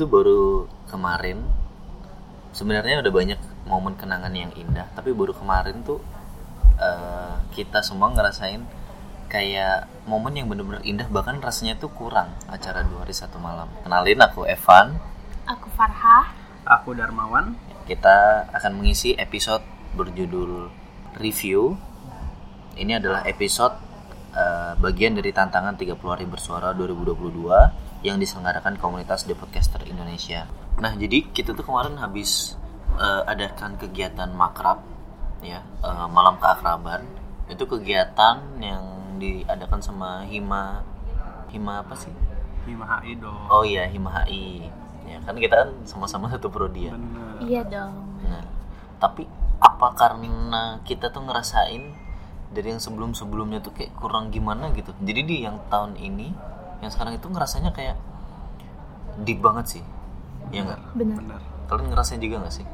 Tuh baru kemarin sebenarnya udah banyak momen kenangan yang indah, tapi baru kemarin tuh eh, kita semua ngerasain kayak momen yang bener-bener indah bahkan rasanya tuh kurang acara dua hari satu malam. Kenalin aku Evan. Aku Farha. Aku Darmawan. Kita akan mengisi episode berjudul review. Ini adalah episode eh, bagian dari tantangan 30 hari bersuara 2022 yang diselenggarakan komunitas The Podcaster Indonesia. Nah, jadi kita tuh kemarin habis eh, adakan kegiatan makrab ya, eh, malam keakraban. Itu kegiatan yang diadakan sama Hima Hima apa sih? Hima HI dong. Oh iya, Hima HI. Ya, kan kita kan sama-sama satu prodi ya. Bener. Iya dong. Nah, tapi apa karena kita tuh ngerasain dari yang sebelum-sebelumnya tuh kayak kurang gimana gitu. Jadi di yang tahun ini, yang sekarang itu ngerasanya kayak deep banget sih. Ya enggak? Benar. Kalian ngerasain juga nggak sih?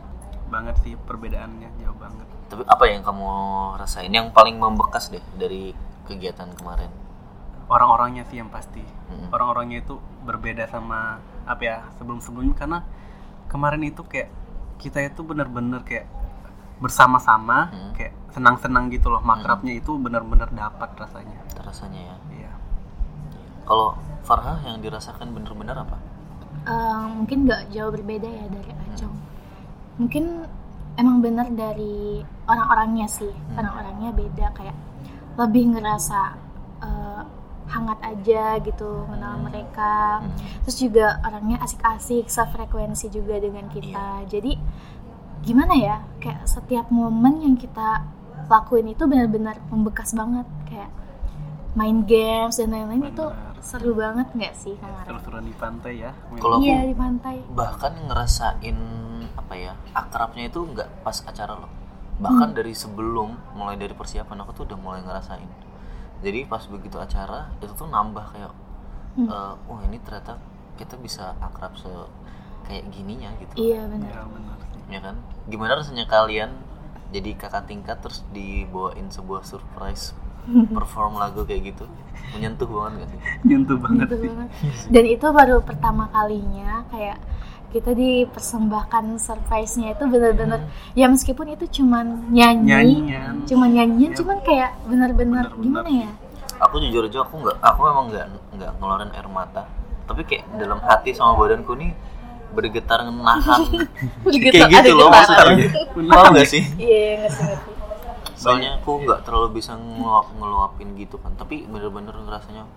Banget sih perbedaannya jauh banget. Tapi apa yang kamu rasain yang paling membekas deh dari kegiatan kemarin? Orang-orangnya sih yang pasti. Mm. Orang-orangnya itu berbeda sama apa ya sebelum-sebelumnya karena kemarin itu kayak kita itu bener-bener kayak bersama-sama Hmm. kayak senang-senang gitu loh makrabnya itu bener-bener dapat rasanya. Rasanya ya. Iya. Kalau Farha yang dirasakan bener-bener apa? Eh, mungkin nggak jauh berbeda ya dari Acong. Mungkin emang benar dari orang-orangnya sih. Orang-orangnya beda kayak lebih ngerasa eh, hangat aja gitu kenal mereka. Hmm. Terus juga orangnya asik-asik, sefrekuensi juga dengan kita. Jadi gimana ya? Kayak setiap momen yang kita lakuin itu benar-benar membekas banget kayak main games dan lain-lain itu seru banget nggak sih kemarin? Seru-seruan di pantai ya. Kalau Iya di pantai. bahkan ngerasain apa ya akrabnya itu nggak pas acara loh bahkan dari sebelum mulai dari persiapan aku tuh udah mulai ngerasain jadi pas begitu acara itu tuh nambah kayak Hmm. eh, oh ini ternyata kita bisa akrab se kayak gininya gitu Iya benar. Iya benar sih. ya kan gimana rasanya kalian jadi kakak tingkat terus dibawain sebuah surprise perform lagu kayak gitu menyentuh banget gak sih Nyentuh banget sih. banget. Dan itu baru pertama kalinya kayak kita dipersembahkan surprise-nya itu benar-benar ya meskipun itu cuman nyanyi, Nyanyian. cuman nyanyian, Ya. cuman kayak benar-benar Benar-benar gimana ya? aku jujur aja aku nggak aku memang nggak nggak ngeluarin air mata tapi kayak dalam hati sama badanku nih bergetar nahan kayak gitu loh maksudnya paham nggak sih Iya, ngerti-ngerti. Soalnya aku nggak terlalu bisa ngeluap ngeluapin gitu kan tapi bener-bener ngerasanya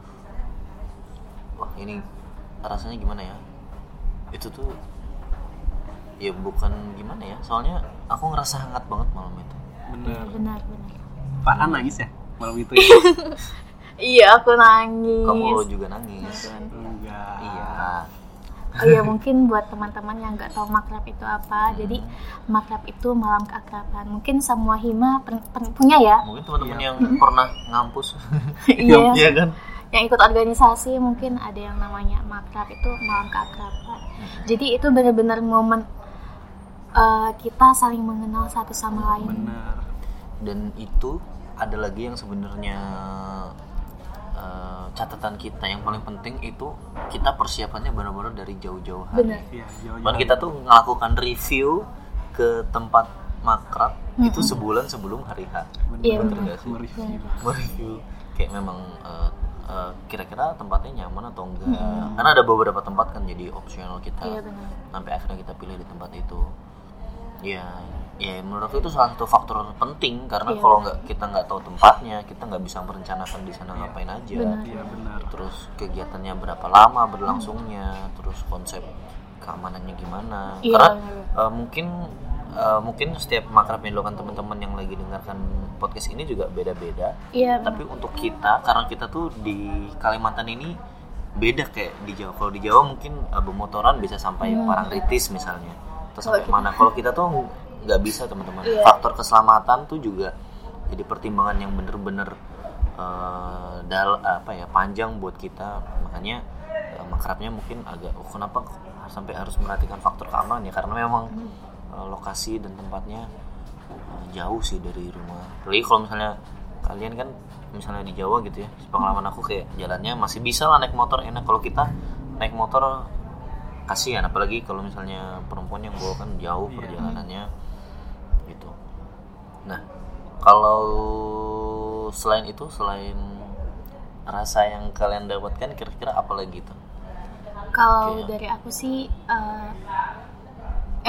wah ini rasanya gimana ya itu tuh ya bukan gimana ya soalnya aku ngerasa hangat banget malam itu Bener. Benar, benar. Pak An nangis ya malam itu ya? Iya, aku nangis. kamu juga nangis Enggak. iya Oh iya mungkin buat teman-teman yang nggak tahu makrab itu apa, jadi makrab itu malam keakraban. Mungkin semua hima pen- pen- punya ya, mungkin teman-teman yang pernah ngampus iya. iya kan Yang ikut organisasi mungkin ada yang namanya makrab itu malam keakraban. Jadi itu benar-benar momen eh, kita saling mengenal satu sama lain. Bener. dan itu ada lagi yang sebenarnya eh, catatan kita yang paling penting itu kita persiapannya benar-benar dari jauh-jauh hari Benar. Iya, jauh Bahkan kita tuh melakukan review ke tempat makrab itu sebulan sebelum hari H. Iya, mereview. mereview kayak memang eh, eh, kira-kira tempatnya nyaman atau enggak? Karena ada beberapa tempat kan jadi opsional kita. Iya benar. sampai akhirnya kita pilih di tempat itu. Ya ya menurut aku itu salah satu faktor penting karena Iya. kalau nggak kita nggak tahu tempatnya kita nggak bisa merencanakan di sana ngapain aja Benar. Iya benar. terus kegiatannya berapa lama berlangsungnya terus konsep keamanannya gimana Iya, karena eh, mungkin eh, mungkin setiap makrab yang dilakukan teman-teman yang lagi dengarkan podcast ini juga beda-beda Iya benar. tapi untuk kita karena kita tuh di Kalimantan ini beda kayak di Jawa kalau di Jawa mungkin uh, bermotoran bisa sampai Hmm. Parangtritis misalnya atau sampai mana kalau kita tuh nggak bisa teman-teman. Iya. faktor keselamatan tuh juga jadi pertimbangan yang bener-bener uh, dal apa ya panjang buat kita. Makanya uh, makrabnya mungkin agak oh kenapa sampai harus memperhatikan faktor keamanan ya? Karena memang uh, lokasi dan tempatnya uh, jauh sih dari rumah. Apalagi kalau misalnya kalian kan misalnya di Jawa gitu ya pengalaman aku kayak jalannya masih bisa lah naik motor enak. Kalau kita naik motor kasihan. Apalagi kalau misalnya perempuan yang bawa kan jauh Iya. perjalanannya kalau selain itu selain rasa yang kalian dapatkan kira-kira apa lagi tuh Kalau Oke. dari aku sih eh,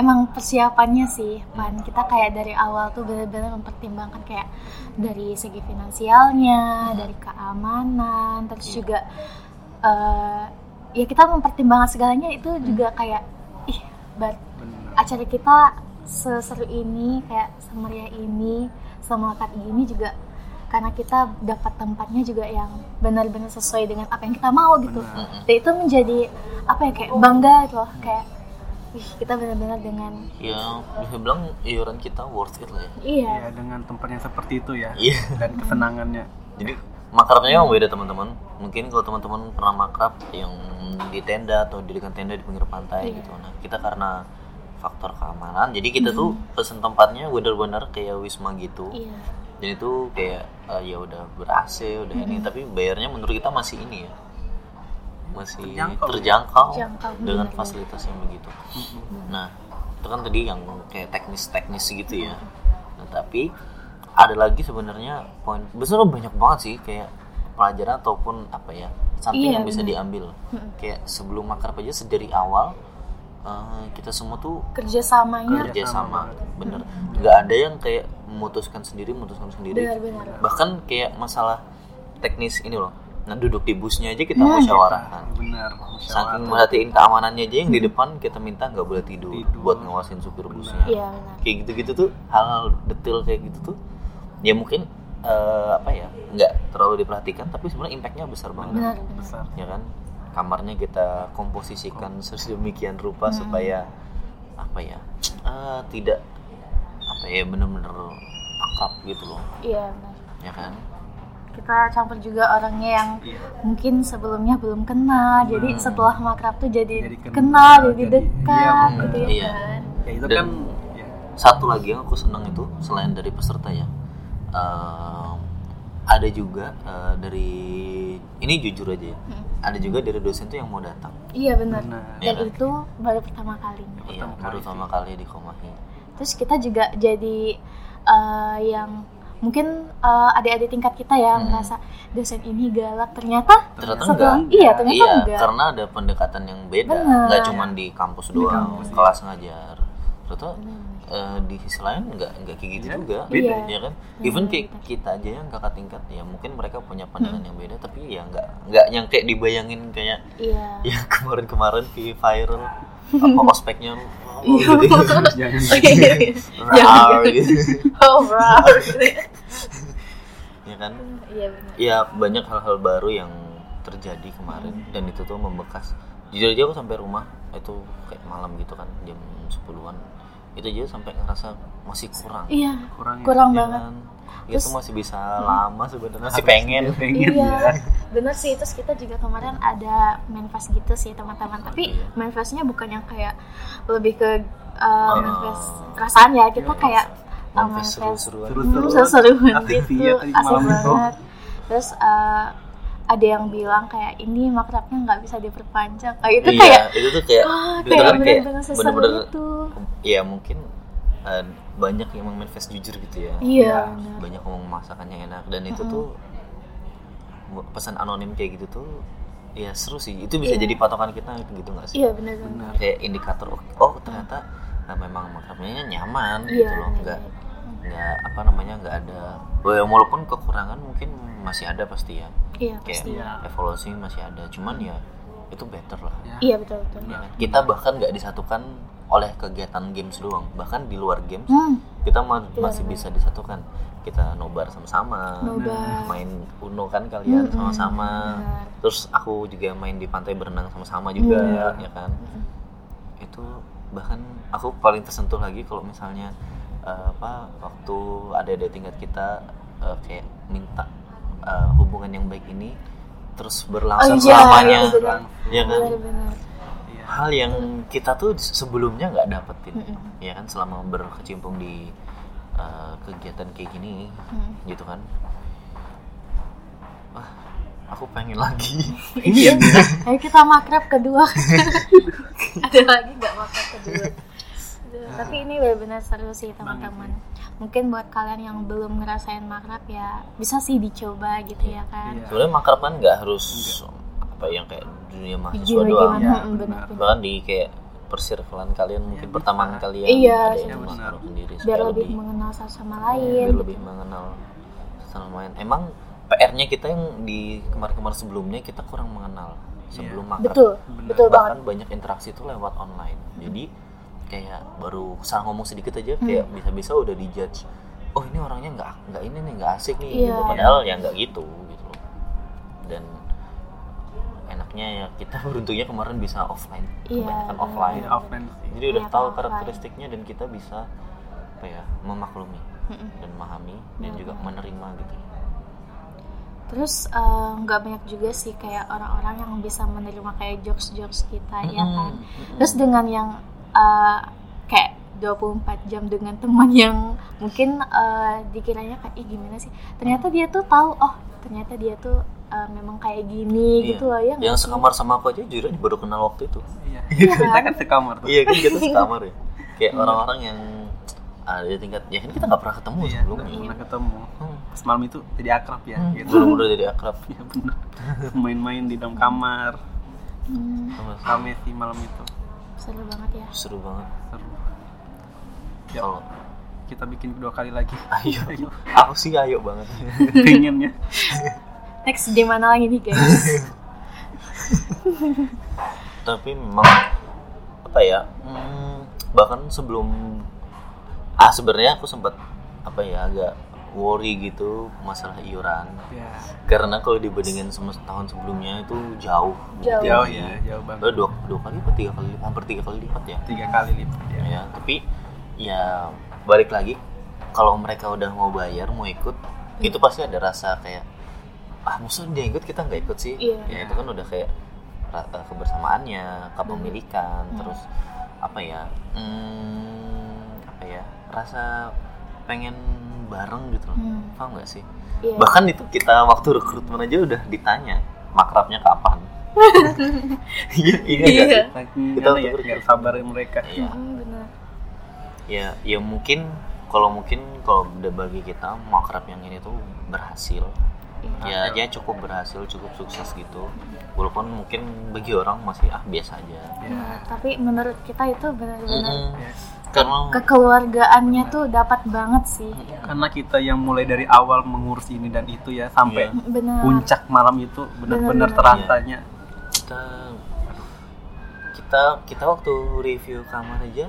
emang persiapannya sih, Pan. Kita kayak dari awal tuh benar-benar mempertimbangkan kayak dari segi finansialnya, dari keamanan, terus Iya. juga eh, ya kita mempertimbangkan segalanya itu juga kayak ih, bar acara kita seseru ini kayak semeriah ini semelekat ini juga karena kita dapat tempatnya juga yang benar-benar sesuai dengan apa yang kita mau gitu. Benar. Dan itu menjadi apa ya kayak bangga gitu loh kayak Wih, kita benar-benar dengan ya bisa bilang iuran kita worth it lah ya. Iya. Ya dengan tempat yang seperti itu ya iya. dan kesenangannya. Jadi makrabnya emang beda teman-teman. Mungkin kalau teman-teman pernah makrab yang di tenda atau dirikan tenda di pinggir pantai Iya. gitu. Nah kita karena faktor keamanan. Jadi kita tuh pesen tempatnya bener-bener kayak wisma gitu. Iya. Dan itu kayak eh, ya udah ber AC udah ini. Tapi bayarnya menurut kita masih ini ya. Masih Terjangkau. terjangkau, Terjangkau, dengan benar-benar. fasilitas yang begitu. Nah itu kan tadi yang kayak teknis-teknis gitu ya. Nah, tapi ada lagi sebenarnya poin besar banyak banget sih kayak pelajaran ataupun apa ya something Iya, yang bisa benar. diambil. Kayak sebelum makrab aja sedari awal eh, kita semua tuh kerjasamanya. kerja sama banget. bener. Nggak ada yang kayak memutuskan sendiri memutuskan sendiri. Benar-benar bahkan kayak masalah teknis ini loh. Nah duduk di busnya aja kita Hmm. musyawarahkan. Benar saking musyawarah. merhatiin keamanannya aja yang di depan kita minta nggak boleh tidur, Tidur. buat ngawasin supir busnya. Iya benar kayak gitu-gitu tuh hal-hal detail kayak gitu tuh ya mungkin eh, apa ya nggak terlalu diperhatikan tapi sebenarnya impactnya besar banget. Benar benar besar. Ya kan kamarnya kita komposisikan sedemikian rupa Hmm. supaya apa ya eh, tidak apa ya bener-bener akrab gitu loh. Iya benar. Ya kan? Kita campur juga orangnya yang iya. mungkin sebelumnya belum kenal jadi Hmm. setelah makrab tuh jadi, Jadi kenal, kenal jadi jadi- dekat iya, gitu ya iya. kan. Ya itu Dan- kan ya. satu lagi yang aku senang itu selain dari peserta ya eh, ada juga eh, dari ini jujur aja ya Hmm. ada juga dari dosen tuh yang mau datang. Iya benar. Dan Iya kan? itu baru pertama kalinya iya Pertama baru kali pertama kali di Komahi terus kita juga jadi eh, yang mungkin eh, adik-adik tingkat kita ya Hmm. merasa dosen ini galak. Ternyata ternyata setelah enggak. iya ternyata iya enggak. karena ada pendekatan yang beda. Benar. nggak cuma di kampus doang kampus, iya. kelas ngajar ternyata Benar. eh, di sisi lain nggak nggak kayak gitu Iya, juga. Beda. ya kan? Benar, even kayak kita. aja yang kakak tingkat ya mungkin mereka punya pandangan yang beda tapi ya nggak nggak yang kayak dibayangin kayak iya. yang kemarin-kemarin di viral apa ospeknya oh, Iya. gitu. jangan. Rar, gitu. oh bro ya kan? Iya benar. Ya banyak hal-hal baru yang terjadi kemarin dan itu tuh membekas. Jujur aja aku sampai rumah itu kayak malam gitu kan jam 10-an itu aja sampai ngerasa masih kurang. Iya kurang ya. kurang ya banget. kan? Terus- itu masih bisa lama sebenarnya. Masih pengen pengen. Iya ya bener sih. Terus kita juga kemarin ada manifest gitu sih teman-teman. Tapi Iya. manifestnya bukan yang kayak lebih ke uh, Oh. manifest perasaan ya. Kita Iya, kayak uh, manifest manifest seru-seruan. Seru-seru. hmm, seru-seruan gitu. iya tadi asik malam itu. banget. Terus uh, ada yang bilang kayak ini makrabnya nggak bisa diperpanjang kayak itu iya kayak itu tuh kayak ah, itu kayak seseru bener-bener itu ya mungkin eh, banyak yang manifest jujur gitu ya iya Iya. bener. banyak ngomong masakannya enak dan itu Mm-mm. tuh pesan anonim kayak gitu tuh ya seru sih itu bisa Iya. jadi patokan kita gitu nggak sih iya bener-bener benar kayak indikator oh, oh ternyata nah, memang makrabnya nyaman iya gitu loh nggak nggak apa namanya nggak ada. Ya, walaupun kekurangan mungkin masih ada pasti ya. Iya kayak pasti. Iya. evolusi masih ada. Cuman ya itu better lah. Ya. iya betul betul. Ya kita bahkan nggak disatukan oleh kegiatan games doang. Bahkan di luar games hmm, kita ma- Iya, masih benar. bisa disatukan. Kita nobar sama-sama Nobar. main uno kan kalian Mm-mm, sama-sama. Terus aku juga main di pantai berenang sama-sama juga Iya. ya kan? Mm-mm. itu bahkan aku paling tersentuh lagi kalau misalnya eh, apa waktu ada ada tingkat kita eh, kayak minta eh, hubungan yang baik ini terus berlangsung Oh, iya, selamanya iya, benar. ya kan benar-benar Iya. hal yang kita tuh sebelumnya nggak dapetin Mm-mm. ya kan selama berkecimpung di uh, kegiatan kayak gini Hmm. gitu kan wah aku pengen lagi Iya. Ayo kita makrab kedua. ada lagi nggak makan kedua Aduh, tapi ini benar-benar seru sih teman-teman. mungkin buat kalian yang belum ngerasain makrab ya bisa sih dicoba gitu ya kan. Iya. sebenarnya makrab kan nggak harus apa yang kayak dunia mahasiswa doang. Gimana Iya, benar. benar-benar bahkan di kayak persirkelan kalian mungkin Iya, pertemanan kalian Iya, ada iya, yang benar. makrab sendiri biar supaya lebih mengenal satu sama lain biar lebih mengenal sama lain. Emang PR-nya kita yang di kemarin-kemarin sebelumnya kita kurang mengenal sebelum makrab. Betul Benar. betul banget. bahkan banyak interaksi itu lewat online. Jadi kayak baru salah ngomong sedikit aja kayak Hmm. bisa-bisa udah dijudge oh ini orangnya nggak nggak ini nih nggak asik nih Iya. gitu. padahal ya nggak gitu gitu loh dan enaknya ya kita beruntungnya kemarin bisa offline Iya, kebanyakan offline Iya, offline sih. jadi udah Iya, tahu offline. karakteristiknya dan kita bisa apa ya memaklumi dan memahami dan Iya, juga menerima gitu terus eh, nggak banyak juga sih kayak orang-orang yang bisa menerima kayak jokes-jokes kita ya kan terus dengan yang eh, kayak 24 jam dengan teman yang mungkin eh, dikiranya kayak Ih, gimana sih ternyata dia tuh tahu oh ternyata dia tuh eh, memang kayak gini Iya. gitu loh ya yang sekamar sama aku aja jujur aja baru kenal waktu itu Iya. Iya Kita kan? sekamar tuh. iya kan kita sekamar ya kayak orang-orang yang ada di tingkat ya kan kita nggak pernah ketemu Iya, sebelumnya nggak pernah ketemu. Hmm. Pas malam itu jadi akrab ya, Hmm, gitu. bener-bener jadi akrab Iya bener. Main-main di dalam kamar. Hmm, Sama- Rame sih malam itu. Seru banget ya seru banget Seru. Ya, kalau kita bikin kedua kali lagi. ayo Ayo. aku sih ayo banget Pengen ya. next di mana lagi nih guys tapi memang apa ya hmm, bahkan sebelum ah sebenarnya aku sempat apa ya agak worry gitu masalah iuran Ya. karena kalau dibandingin sama tahun sebelumnya itu jauh Jauh. Jauh ya, jauh banget. Dua, dua kali apa tiga kali hampir tiga kali lipat ya Tiga kali lipat ya. ya tapi ya balik lagi kalau mereka udah mau bayar mau ikut itu pasti ada rasa kayak ah musuh dia ikut kita nggak ikut sih Iya. ya itu kan udah kayak kebersamaannya kepemilikan Hmm. terus apa ya hmm, apa ya rasa pengen bareng gitu loh Hmm. paham nggak sih Iya. bahkan itu kita waktu rekrutmen aja udah ditanya makrabnya kapan iya iya nggak Iya. Kita ya, nggak sabarin mereka. iya Mm, benar ya ya mungkin kalau mungkin kalau udah bagi kita makrab yang ini tuh berhasil Iya. ya dia cukup berhasil cukup sukses gitu walaupun mungkin bagi orang masih ah biasa aja Ya. Nah, tapi menurut kita itu benar-benar Mm-mm. Ya. Karena kekeluargaannya tuh dapat banget sih Karena kita yang mulai dari awal mengurus ini dan itu ya sampai Iya. puncak malam itu benar-benar terasanya. kita kita kita waktu review kamar aja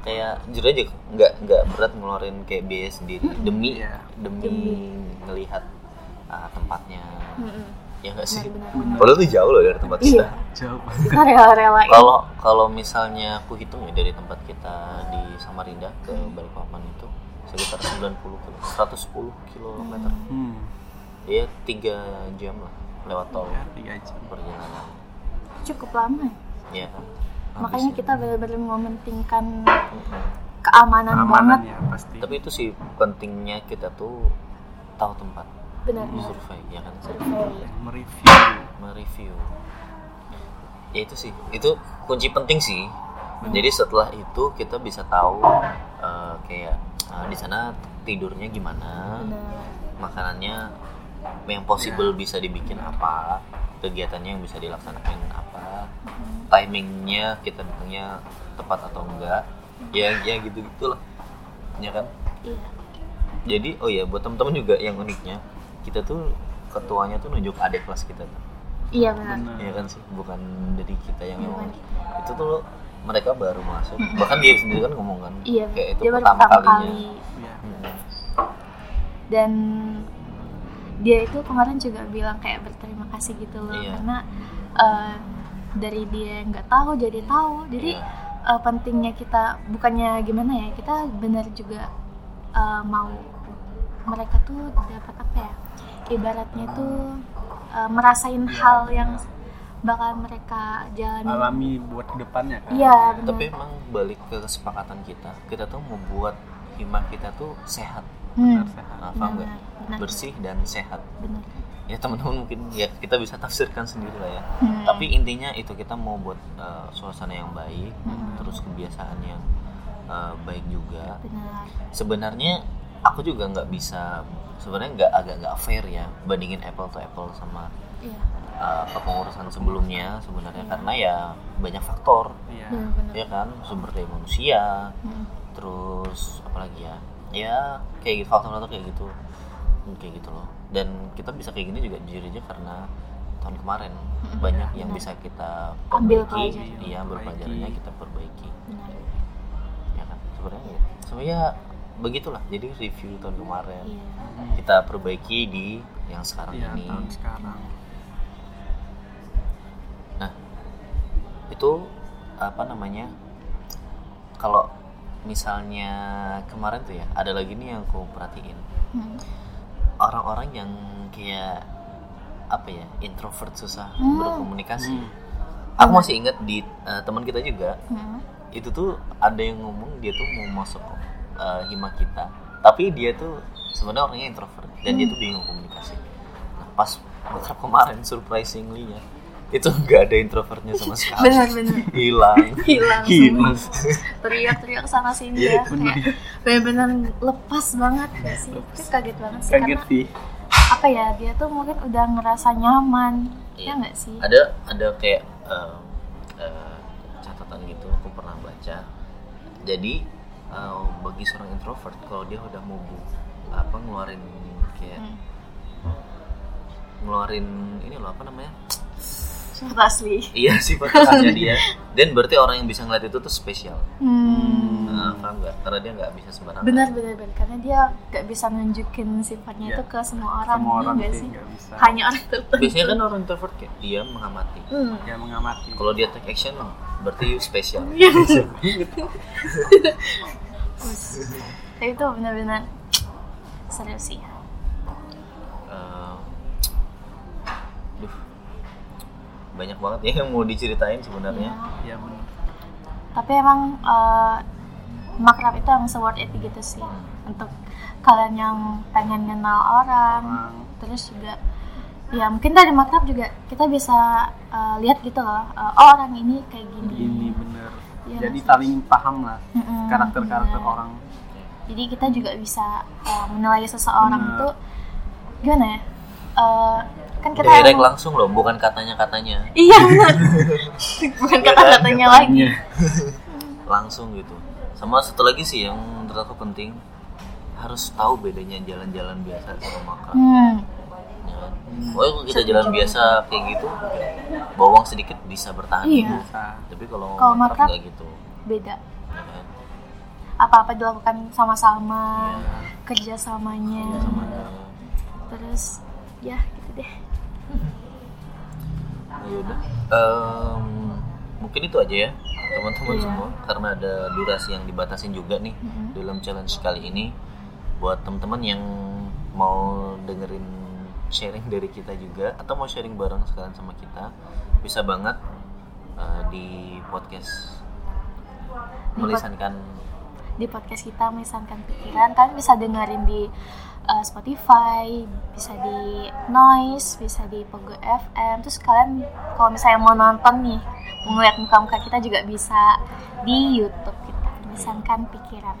kayak jujur aja nggak nggak berat ngeluarin kayak biaya sendiri demi Iya. demi, Demi. ngelihat ah, tempatnya. Ya nggak sih? Padahal tuh jauh loh dari tempat kita. Iya Jauh. rela-relain kalau kalau misalnya aku hitung ya dari tempat kita di Samarinda ke Balikpapan itu sekitar 90 kilo 110 kilometer Hmm. ya tiga jam lah lewat tol Ya, tiga jam. perjalanan. Cukup lama ya? Kan makanya kita benar-benar mementingkan keamanan, Keamanan banget. ya pasti. tapi itu sih pentingnya kita tuh tahu tempat benar survei ya kan? Survei. Mereview. mereview. Ya itu sih. Itu kunci penting sih. Jadi setelah itu kita bisa tahu eh, kayak eh, di sana tidurnya gimana benar. makanannya yang possible bisa dibikin apa kegiatannya yang bisa dilaksanakan apa timingnya kita datangnya tepat atau enggak. Ya ya gitu gitulah ya kan? Iya. Jadi oh ya buat teman-teman juga yang uniknya kita tuh ketuanya tuh nunjuk adik kelas kita tuh iya benar Benar. ya kan sih bukan dari kita yang Iya, ngomong itu tuh mereka baru masuk bahkan dia sendiri kan ngomong kan iya kayak itu dia baru pertama, pertama kalinya kali Ya. Hmm. dan dia itu kemarin juga bilang kayak berterima kasih gitu loh Iya. karena eh, dari dia nggak tahu jadi tahu jadi Iya. eh, pentingnya kita bukannya gimana ya kita benar juga eh, mau mereka tuh dapat apa ya ibaratnya tuh eh, merasain Iya, hal yang bakal mereka jalani. Alami buat ke depannya kan. iya benar tapi emang balik ke kesepakatan kita kita tuh membuat hima kita tuh sehat. Hmm, Benar, sehat. nah, paham nggak benar, benar, bersih dan sehat. Benar. Ya teman-teman mungkin ya kita bisa tafsirkan sendiri lah ya. Hmm. tapi intinya itu kita mau buat eh, suasana yang baik Hmm. terus kebiasaan yang eh, baik juga. Benar. Sebenarnya aku juga nggak bisa sebenarnya nggak agak nggak fair ya bandingin apple to apple sama iya. uh, kepengurusan sebelumnya sebenarnya. Karena ya banyak faktor. Iya. benar-benar ya kan? Sumber daya manusia. Hmm. terus apalagi ya? Ya kayak gitu faktor-faktor kayak gitu. Hmm, kayak gitu loh. Dan kita bisa kayak gini juga jujur aja karena tahun kemarin banyak yang bisa kita Ambil perbaiki. pelajaran. iya ambil Perbaiki. pelajarannya kita perbaiki. Benar. Ya kan? Sebenarnya ya sebenarnya begitulah jadi review tahun kemarin iya kita perbaiki di yang sekarang Iya, ini tahun sekarang. Nah, itu apa namanya? Kalau misalnya kemarin tuh ya, ada lagi nih yang aku perhatiin. Hmm. Orang-orang yang kayak apa ya, introvert susah Hmm. berkomunikasi. Hmm. Aku masih ingat di eh, teman kita juga, Hmm. itu tuh ada yang ngomong dia tuh mau masuk eh, hima kita. Tapi dia tuh sebenarnya orangnya introvert dan dia tuh bingung komunikasi. Nah, pas makrab kemarin surprisingly ya, itu nggak ada introvertnya sama sekali. benar-benar hilang. Hilang hilang. Teriak-teriak sana sini Iya, ya kayak benar-benar lepas banget. Gak sih itu kaget banget sih Kaget karena sih. apa ya dia tuh mungkin udah ngerasa nyaman. Iya. ya nggak sih? Ada ada kayak eh, eh, catatan gitu aku pernah baca. Jadi eh, bagi seorang introvert kalau dia udah mau bu- apa ngeluarin kayak Hmm. ngeluarin ini loh apa namanya Suara asli iya sifat khasnya dia dan berarti orang yang bisa ngeliat itu tuh spesial hmm. nah, paham nggak karena dia nggak bisa sembarangan benar benar benar karena dia nggak bisa nunjukin sifatnya Iya. itu ke semua orang Semua ya orang nggak sih bisa. hanya orang tertentu biasanya kan orang introvert kayak dia mengamati Hmm. Ya mengamati. kalau dia take action berarti you spesial Iya. Us. Tapi itu benar-benar serius sih. Eh, duh, banyak banget ya yang mau diceritain sebenarnya. Ya. Ya benar. Tapi emang eh, makrab itu emang se-worth it gitu sih untuk kalian yang pengen kenal orang. Orang. Terus juga ya mungkin dari makrab juga kita bisa eh, lihat gitu loh. eh, oh orang ini kayak gini. Ini bener. Iya, Jadi saling paham lah karakter-karakter bener. orang. Jadi kita juga bisa eh, menilai seseorang Bener. itu gimana ya? Eh, kan kita Direct emang- langsung loh, bukan katanya-katanya, Iya benar. Bukan kata-katanya lagi. Iya. langsung gitu. Sama satu lagi sih yang menurut aku penting harus tahu bedanya jalan-jalan biasa sama makan. Hmm. Pokoknya kalau kita jalan biasa kayak gitu, bawang sedikit bisa bertahan Iya. Tapi kalau Kalau makrab- nggak gitu. Beda. ya kan? Apa-apa dilakukan sama-sama, Iya. kerjasamanya. Sama Terus ya gitu deh. Nah, yaudah. Em, mungkin itu aja ya teman-teman Iya. semua karena ada durasi yang dibatasin juga nih Mm-mm. dalam challenge kali ini buat teman-teman yang mau dengerin sharing dari kita juga atau mau sharing bareng sekalian sama kita bisa banget eh, di podcast Di melisankan Di podcast kita melisankan pikiran, kalian bisa dengerin di uh, Spotify, bisa di Noise, bisa di Pogo FM. Terus kalian kalau misalnya mau nonton nih, mau ngeliat muka-muka kita juga bisa di YouTube kita. Melisankan pikiran.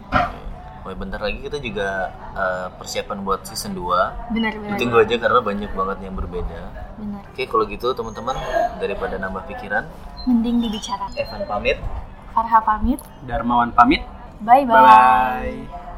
Oh, ya, bentar lagi kita juga eh, persiapan buat season 2 Benar-benar. Ditunggu aja karena banyak banget yang berbeda Benar. Oke kalau gitu teman-teman daripada nambah pikiran Mending dibicarakan. Evan pamit Farha pamit. Darmawan pamit. Bye-bye. Bye.